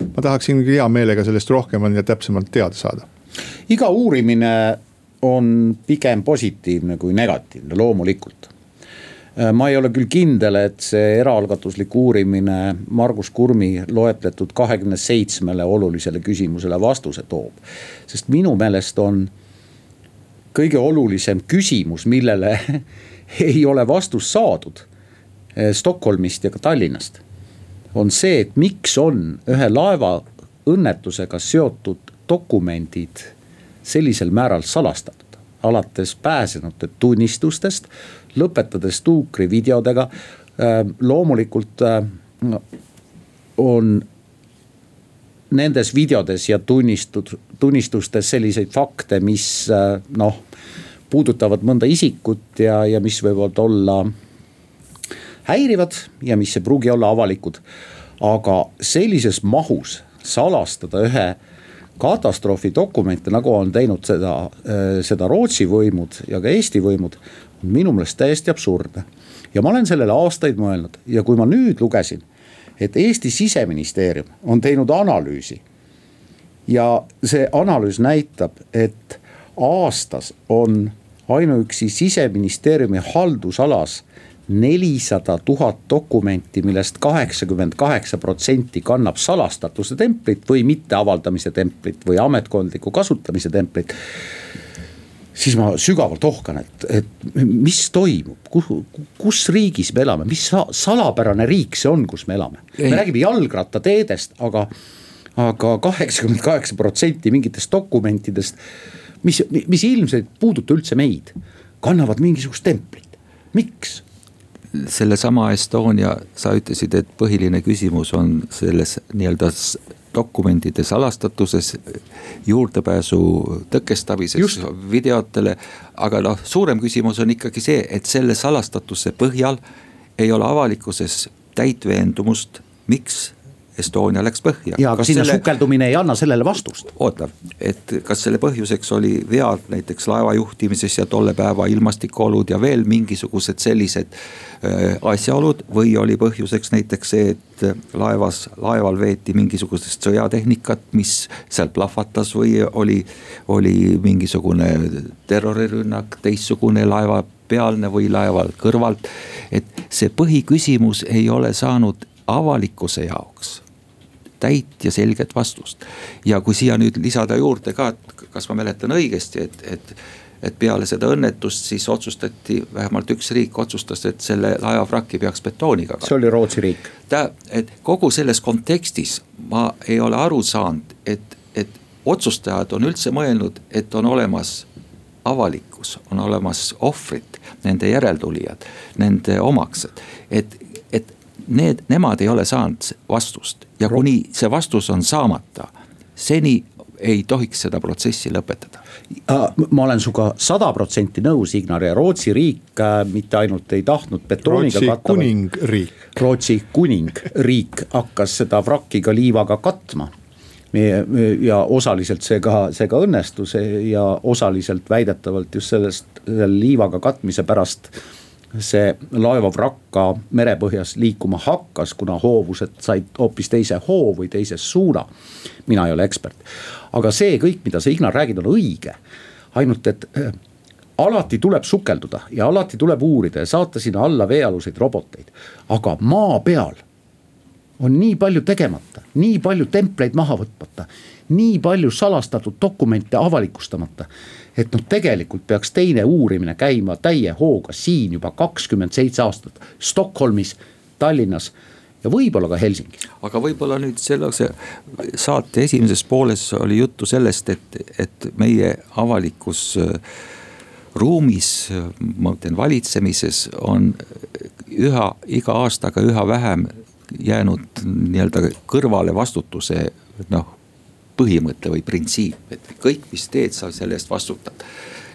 ma tahaksin hea meelega sellest rohkem ja täpsemalt teada saada. iga uurimine on pigem positiivne kui negatiivne, loomulikult Äh, ma ei ole küll kindel, et see eraalgatuslik uurimine Margus Kurmi loetletud kahekümne seitsmele olulisele küsimusele vastuse toob. sest minu meelest on kõige olulisem küsimus, millele ei ole vastust saadud äh, Stockholmist ja ka Tallinnast. on see, et miks on ühe laeva õnnetusega seotud dokumendid sellisel määral salastatud alates pääsenute tunnistustest, lõpetades tuukrivideodega. Äh, loomulikult äh, on nendes videodes ja tunnistud, tunnistustes selliseid fakte, mis äh, noh, puudutavad mõnda isikut ja, ja mis võivad olla häirivad ja mis ei pruugi olla avalikud. aga sellises mahus salastada ühe katastroofidokumente, nagu on teinud seda, äh, seda Rootsi võimud ja ka Eesti võimud, on minu meelest täiesti absurdne. ja ma olen sellele aastaid mõelnud ja kui ma nüüd lugesin, et Eesti siseministeerium on teinud analüüsi. ja see analüüs näitab, et aastas on ainuüksi siseministeeriumi haldusalas nelisada tuhat dokumenti, millest kaheksakümmend kaheksa protsenti kannab salastatuse templit või mitteavaldamise templit või ametkondliku kasutamise templit siis ma sügavalt ohkan, et, et mis toimub, kuhu, kus riigis me elame, mis salapärane riik see on, kus me elame. me räägime jalgrattateedest, aga, aga kaheksakümmend kaheksa protsenti mingitest dokumentidest, mis, mis ilmselt ei puuduta üldse meid, kannavad mingisugust templit, miks? Sellesama Estonia, sa ütlesid, et põhiline küsimus on selles nii-öelda dokumentide salastatuses, juurdepääsu tõkestamises videotele. aga noh, suurem küsimus on ikkagi see, et selle salastatuse põhjal ei ole avalikkuses täit veendumust, miks Estonia läks põhja. ja, aga sinna selle... sukeldumine ei anna sellele vastust. oota, et kas selle põhjuseks oli vead näiteks laeva juhtimises ja tolle päeva ilmastikuolud ja veel mingisugused sellised äh, asjaolud. või oli põhjuseks näiteks see, et laevas, laeval veeti mingisugusest sõjatehnikat, mis seal plahvatas või oli, oli mingisugune terrorirünnak, teistsugune laeva pealne või laeval kõrvalt. et see põhiküsimus ei ole saanud avalikkuse jaoks täit ja selget vastust. ja kui siia nüüd lisada juurde ka, et kas ma mäletan õigesti, et, et et peale seda õnnetust siis otsustati, vähemalt üks riik otsustas, et selle laeva vrakki peaks betooniga. see oli Rootsi riik. ta, et kogu selles kontekstis ma ei ole aru saanud, et, et otsustajad on üldse mõelnud, et on olemas avalikkus, on olemas ohvrid, nende järeltulijad, nende omaksed. et, et need, nemad ei ole saanud vastust ja kuni see vastus on saamata, seni ei tohiks seda protsessi lõpetada. ma olen sinuga sada protsenti nõus, Ignar ja Rootsi riik äh, mitte ainult ei tahtnud betooniga Rootsi katta. kuningriik. Rootsi kuningriik hakkas seda vrakki ka liivaga katma ja osaliselt see ka, see ka õnnestus ja osaliselt väidetavalt just sellest, selle liivaga katmise pärast see laevavrakk ka merepõhjas liikuma hakkas, kuna hoovused said hoopis teise hoo või teise suuna. mina ei ole ekspert, aga see kõik, mida sa Ignar räägid, on õige. ainult et äh, alati tuleb sukelduda ja alati tuleb uurida ja saata sinna alla veealuseid roboteid, aga maa peal on nii palju tegemata, nii palju templeid maha võtmata, nii palju salastatud dokumente avalikustamata et noh, tegelikult peaks teine uurimine käima täie hooga siin juba kakskümmend seitse aastat Stockholmis, Tallinnas ja võib-olla ka Helsingis. aga võib-olla nüüd selle saate esimeses pooles oli juttu sellest, et, et meie avalikus äh, ruumis, ma ütlen valitsemises on üha, iga aastaga üha vähem jäänud nii-öelda kõrvale vastutuse noh põhimõte või printsiip, et kõik, mis teed, sa selle eest vastutad.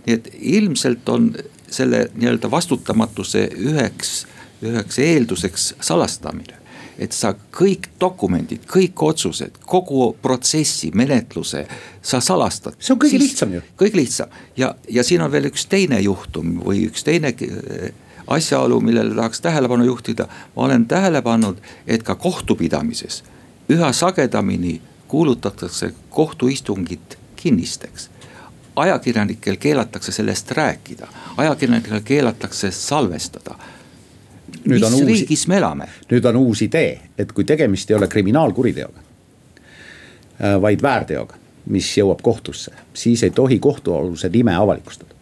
nii et ilmselt on selle nii-öelda vastutamatuse üheks üheks eelduseks salastamine et sa kõik dokumendid, kõik otsused, kogu protsessi, menetluse, sa salastad. see on kõige siis, lihtsam ju. kõige lihtsam ja, ja siin on veel üks teine juhtum või üks teine äh, asjaolu, millele tahaks tähelepanu juhtida. ma olen tähele pannud, et ka kohtupidamises üha sagedamini kuulutatakse kohtuistungid kinnisteks ajakirjanikel keelatakse sellest rääkida, ajakirjanikel keelatakse salvestada nüüd mis on uus, riigis me elame? nüüd on uus idee, et kui tegemist ei ole kriminaalkuriteoga, äh, vaid väärteoga, mis jõuab kohtusse, siis ei tohi kohtualuse nime avalikustada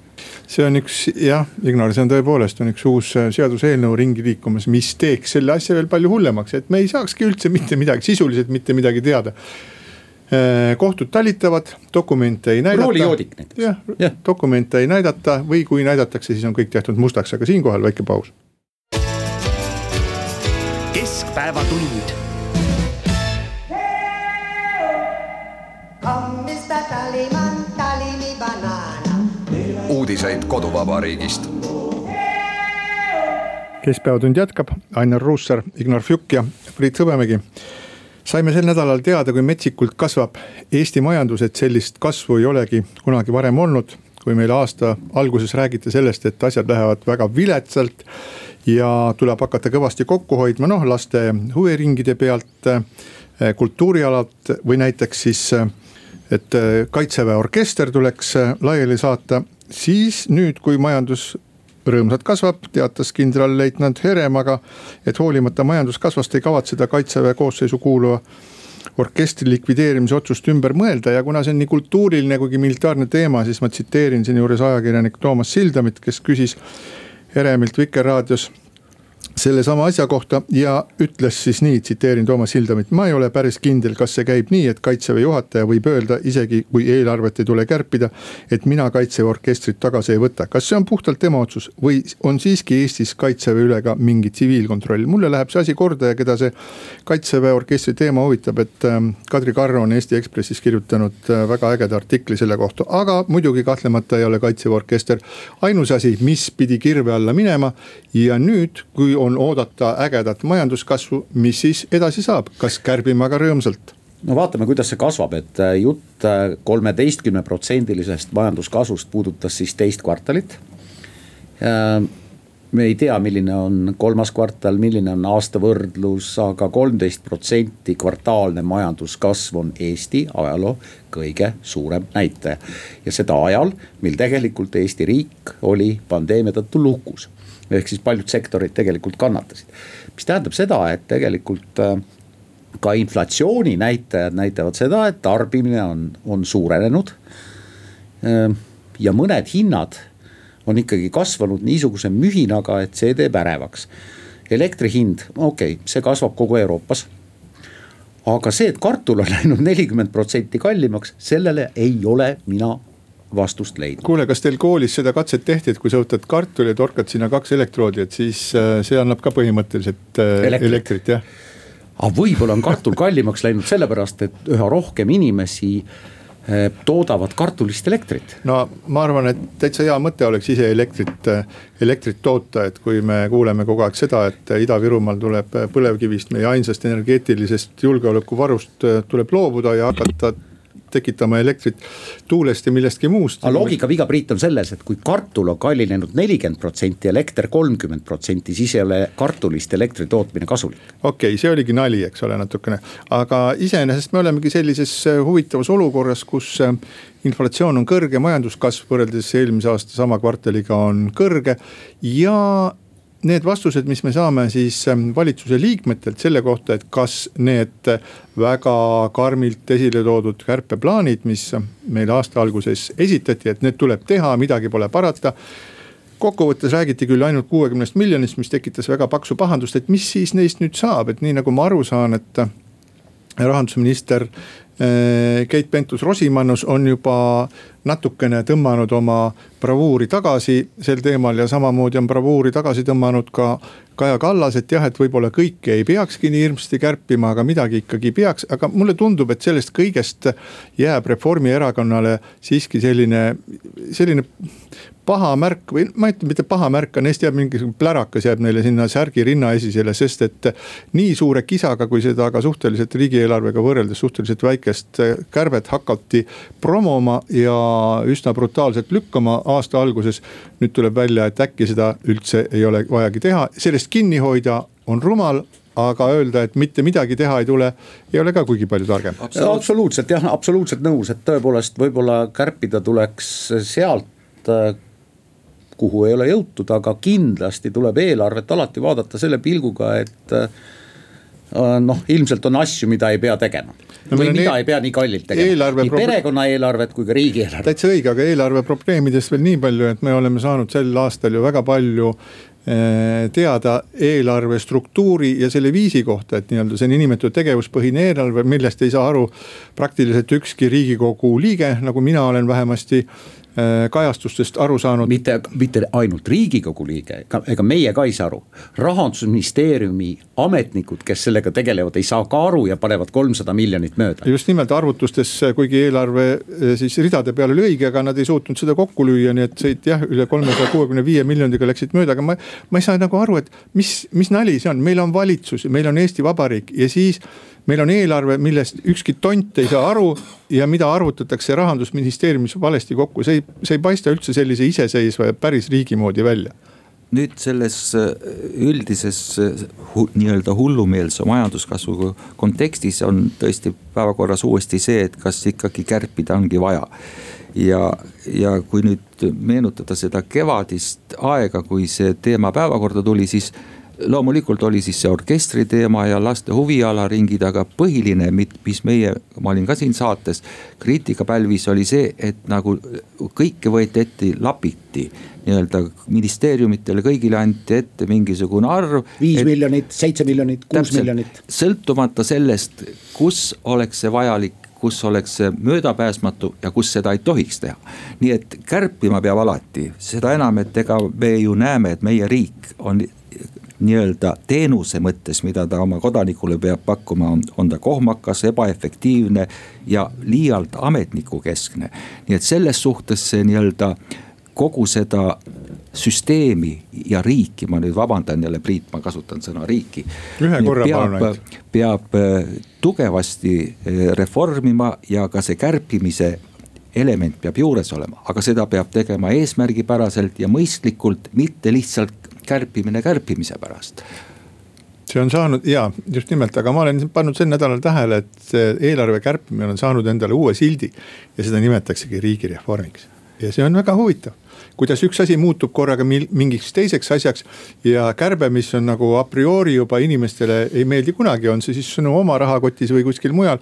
see on üks jah, Ignor, see on tõepoolest on üks uus äh, seaduseelnõu ringi liikumas, mis teeks selle asja veel palju hullemaks, et me ei saakski üldse mitte midagi, sisuliselt mitte midagi teada. Äh, kohtud talitavad, dokumente ei näidata. roolijoodik näiteks. jah, dokumente ei näidata või kui näidatakse, siis on kõik tehtud mustaks, aga siinkohal väike paus keskpäevatund. uudiseid koduvabariigist. keskpäevatund jätkab, Ainar Ruussaar, Ignor Fjuk ja Priit Hõbemägi saime sel nädalal teada, kui metsikult kasvab Eesti majandus, et sellist kasvu ei olegi kunagi varem olnud. kui meile aasta alguses räägiti sellest, et asjad lähevad väga viletsalt ja tuleb hakata kõvasti kokku hoidma, noh laste huviringide pealt, eh, kultuurialalt või näiteks siis, eh, et eh, kaitseväe orkester tuleks laiali saata. siis nüüd, kui majandus rõõmsalt kasvab, teatas kindralleitnant Herem aga, et hoolimata majanduskasvast ei kavatse ta kaitseväe koosseisu kuuluva orkestri likvideerimise otsust ümber mõelda ja kuna see on nii kultuuriline kui militaarne teema, siis ma tsiteerin siinjuures ajakirjanik Toomas Sildamit, kes küsis Heremilt Vikerraadios sellesama asja kohta ja ütles siis nii, tsiteerin Toomas Sildamit, ma ei ole päris kindel, kas see käib nii, et kaitseväe juhataja võib öelda, isegi kui eelarvet ei tule kärpida. et mina kaitseväe orkestrit tagasi ei võta, kas see on puhtalt tema otsus või on siiski Eestis kaitseväe üle ka mingi tsiviilkontroll, mulle läheb see asi korda ja keda see. kaitseväe orkestri teema huvitab, et ähm, Kadri Karro on Eesti Ekspressis kirjutanud äh, väga ägeda artikli selle kohta, aga muidugi kahtlemata ei ole kaitseväe orkester ainus asi, mis pidi kirve alla minema ja nüüd, kui on oodata ägedat majanduskasvu, mis siis edasi saab, kas kärbime aga rõõmsalt? no vaatame, kuidas see kasvab, et äh, jutt äh, kolmeteistkümne protsendilisest majanduskasvust puudutas siis teist kvartalit. Äh, me ei tea, milline on kolmas kvartal, milline on aasta võrdlus aga, aga kolmteist protsenti kvartaalne majanduskasv on Eesti ajaloo kõige suurem näitaja. ja seda ajal, mil tegelikult Eesti riik oli pandeemia tõttu lukus ehk siis paljud sektorid tegelikult kannatasid. mis tähendab seda, et tegelikult äh, ka inflatsiooni näitajad näitavad seda, et tarbimine on, on suurenenud. Äh, ja mõned hinnad on ikkagi kasvanud niisuguse mühinaga, et see teeb ärevaks. elektri hind, okei okay,, see kasvab kogu Euroopas aga see, et kartul on läinud nelikümmend protsenti kallimaks, sellele ei ole mina vastust leidma. kuule, kas teil koolis seda katset tehti, et kui sa võtad kartuli ja torkad sinna kaks elektroodi, et siis äh, see annab ka põhimõtteliselt äh, elektrit, elektrit, jah? aga võib-olla on kartul kallimaks läinud sellepärast, et üha rohkem inimesi äh, toodavad kartulist elektrit. no ma arvan, et täitsa hea mõte oleks ise elektrit, elektrit toota, et kui me kuuleme kogu aeg seda, et Ida-Virumaal tuleb põlevkivist, meie ainsast energeetilisest julgeolekuvarust tuleb loobuda ja hakata tekitama elektrit tuulest ja millestki muust. aga loogika viga, Priit, on selles, et kui kartul on kallinenud nelikümmend protsenti, elekter kolmkümmend protsenti, siis ei ole kartulist elektri tootmine kasulik. okei okay,, see oligi nali, eks ole, natukene, aga iseenesest me olemegi sellises äh, huvitavas olukorras, kus äh, inflatsioon on kõrge, majanduskasv võrreldes eelmise aasta sama kvartaliga on kõrge ja need vastused, mis me saame siis ähm, valitsuse liikmetelt selle kohta, et kas need väga karmilt esile toodud kärpeplaanid, mis meile aasta alguses esitati, et need tuleb teha, midagi pole parata kokkuvõttes räägiti küll ainult kuuekümnest miljonist, mis tekitas väga paksu pahandust, et mis siis neist nüüd saab, et nii nagu ma aru saan, et rahandusminister Keit Pentus-Rosimannus on juba natukene tõmmanud oma bravuuri tagasi sel teemal ja samamoodi on bravuuri tagasi tõmmanud ka Kaja Kallas, et jah, et võib-olla kõike ei peakski nii hirmsasti kärpima, aga midagi ikkagi peaks, aga mulle tundub, et sellest kõigest jääb Reformierakonnale siiski selline, selline paha märk või ma ei ütle mitte paha märk, aga neist jääb mingisugune plärakas jääb neile sinna särgi rinnaesisele, sest et. nii suure kisaga, kui seda ka suhteliselt riigieelarvega võrreldes suhteliselt väikest kärbet hakati promoma ja üsna brutaalselt lükkama aasta alguses. nüüd tuleb välja, et äkki seda üldse ei ole vajagi teha, sellest kinni hoida on rumal aga öelda, et mitte midagi teha ei tule, ei ole ka kuigi palju targem. absoluutselt jah, absoluutselt nõus, et tõepoolest võib-olla kärpida tuleks sealt kuhu ei ole jõutud, aga kindlasti tuleb eelarvet alati vaadata selle pilguga, et äh, noh, ilmselt on asju, mida ei pea tegema no, või mida e ei pea nii kallilt tegema, nii perekonna eelarvet kui ka riigieelarvet. täitsa õige, aga eelarve probleemidest veel nii palju, et me oleme saanud sel aastal ju väga palju äh, teada eelarve struktuuri ja selle viisi kohta, et nii-öelda see niinimetatud tegevuspõhine eelarve, millest ei saa aru praktiliselt ükski riigikogu liige, nagu mina olen vähemasti Äh, kajastustest aru saanud. mitte, mitte ainult riigikogu liige, ega meie ka ei saa aru. rahandusministeeriumi ametnikud, kes sellega tegelevad, ei saa ka aru ja panevad kolmsada miljonit mööda. just nimelt arvutustes, kuigi eelarve äh, siis ridade peal oli õige, aga nad ei suutnud seda kokku lüüa, nii et sõit jah, üle kolmesaja kuuekümne viie miljoniga läksid mööda, aga ma. ma ei saa nagu aru, et mis, mis nali see on, meil on valitsus, meil on Eesti Vabariik ja siis meil on eelarve, millest ükski tont ei saa aru ja mida arvutatakse rahandusministeeriumis valesti kokku, see ei, see ei paista üldse sellise iseseisva ja päris riigi moodi välja nüüd selles äh, üldises äh, nii-öelda hullumeelse majanduskasvu kontekstis on tõesti päevakorras uuesti see, et kas ikkagi kärpida ongi vaja. ja, ja kui nüüd meenutada seda kevadist aega, kui see teema päevakorda tuli, siis loomulikult oli siis see orkestri teema ja laste huvialaringid, aga põhiline, mis meie, ma olin ka siin saates, kriitika pälvis, oli see, et nagu kõike võeti ette lapiti nii-öelda ministeeriumitele kõigile anti ette mingisugune arv. viis et, miljonit, seitse miljonit, kuus miljonit. sõltumata sellest, kus oleks see vajalik kus oleks see möödapääsmatu ja kus seda ei tohiks teha. nii et kärpima peab alati, seda enam, et ega me ju näeme, et meie riik on nii-öelda teenuse mõttes, mida ta oma kodanikule peab pakkuma, on, on ta kohmakas, ebaefektiivne ja liialt ametnikukeskne. nii et selles suhtes see nii-öelda kogu seda süsteemi ja riiki, ma nüüd vabandan jälle, Priit, ma kasutan sõna riiki. ühe korra palun ainult. peab äh, tugevasti äh, reformima ja ka see kärpimise element peab juures olema, aga seda peab tegema eesmärgipäraselt ja mõistlikult, mitte lihtsalt kärpimine kärpimise pärast see on saanud ja just nimelt, aga ma olen pannud sel nädalal tähele, et eelarve kärpimine on saanud endale uue sildi ja seda nimetaksegi riigireformiks. ja see on väga huvitav, kuidas üks asi muutub korraga mingiks teiseks asjaks ja kärbe, mis on nagu a priori juba inimestele ei meeldi kunagi, on see siis sinu oma rahakotis või kuskil mujal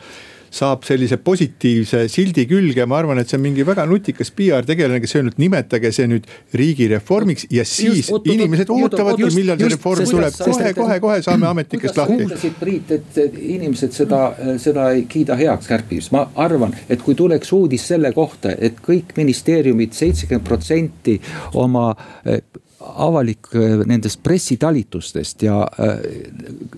saab sellise positiivse sildi külge, ma arvan, et see on mingi väga nutikas PR tegelane, kes öelnud, nimetage see nüüd riigireformiks ja siis just, inimesed ootavadki, millal see reform just, tuleb, kohe, kohe, kohe saame ametnikest lahti. kuulasid Priit, et inimesed seda, seda ei kiida heaks kärpimist, ma arvan, et kui tuleks uudis selle kohta, et kõik ministeeriumid seitsekümmend protsenti oma avalik äh, nendest pressitalitustest ja äh,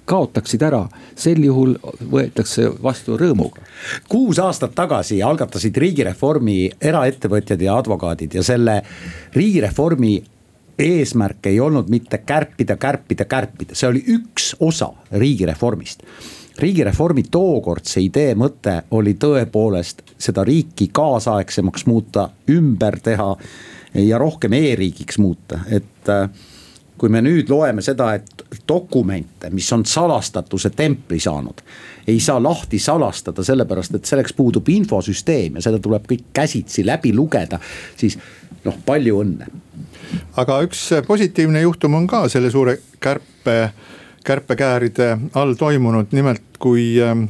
kaotaksid ära, sel juhul võetakse vastu rõõmuga. kuus aastat tagasi algatasid riigireformi eraettevõtjad ja advokaadid ja selle riigireformi eesmärk ei olnud mitte kärpida, kärpida, kärpida, see oli üks osa riigireformist. Riigireformi tookordse idee mõte oli tõepoolest seda riiki kaasaegsemaks muuta, ümber teha ja rohkem e-riigiks muuta, et äh, kui me nüüd loeme seda, et dokumente, mis on salastatuse templi saanud, ei saa lahti salastada, sellepärast et selleks puudub infosüsteem ja seda tuleb kõik käsitsi läbi lugeda, siis noh, palju õnne. aga üks positiivne juhtum on ka selle suure kärpe, kärpekääride all toimunud, nimelt kui ähm,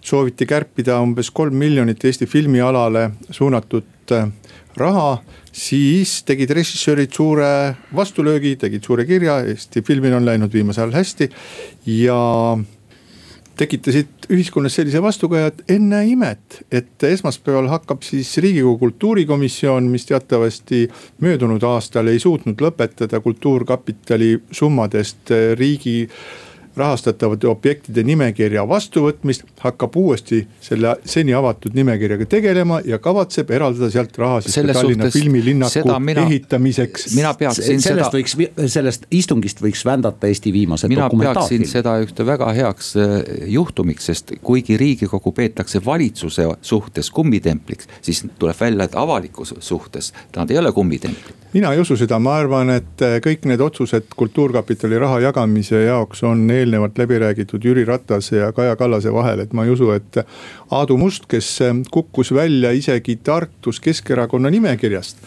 sooviti kärpida umbes kolm miljonit Eesti filmialale suunatud äh, raha siis tegid režissöörid suure vastulöögi, tegid suure kirja, Eesti filmil on läinud viimasel ajal hästi ja tekitasid ühiskonnas sellise vastukaja, et ennäe imet, et esmaspäeval hakkab siis riigikogu kultuurikomisjon, mis teatavasti möödunud aastal ei suutnud lõpetada kultuurkapitali summadest riigi rahastatavate objektide nimekirja vastuvõtmist, hakkab uuesti selle seni avatud nimekirjaga tegelema ja kavatseb eraldada sealt raha siis Selles Tallinna filmilinnaku seda mina- ehitamiseks. mina peaksin seda, sellest võiks, sellest istungist võiks vändata Eesti viimase mina peaksin seda ühte väga heaks äh, juhtumiks, sest kuigi riigikogu peetakse valitsuse suhtes kummitempliks, siis tuleb välja, et avalikkuse suhtes nad ei ole kummitemplid. Mina ei usu seda, ma arvan, et äh, kõik need otsused Kultuurkapitali raha jagamise jaoks on eelnevalt läbi räägitud Jüri Ratase ja Kaja Kallase vahel, et ma ei usu, et Aadu Must, kes äh, kukkus välja isegi Tartus Keskerakonna nimekirjast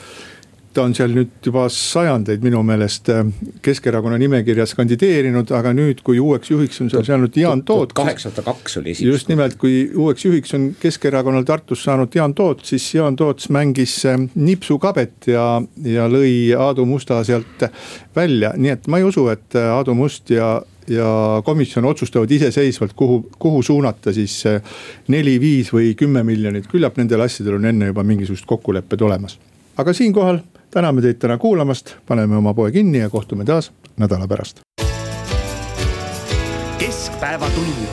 ta on seal nüüd juba sajandeid minu meelest äh, Keskerakonna nimekirjas kandideerinud, aga nüüd, kui uueks juhiks on seal saanud Jaan Toot. kaheksasada kaks oli esimene. just nimelt, kui uueks juhiks on Keskerakonnal Tartus saanud Jaan Toot, siis Jaan Toots mängis äh, nipsukabet ja, ja lõi Aadu Musta sealt välja, nii et ma ei usu, et äh, Aadu Must ja ja komisjon otsustavad iseseisvalt, kuhu, kuhu suunata siis neli, viis või kümme miljonit, küllap nendel asjadel on enne juba mingisugused kokkulepped olemas. aga siinkohal täname teid täna kuulamast, paneme oma poe kinni ja kohtume taas nädala pärast. keskpäevatund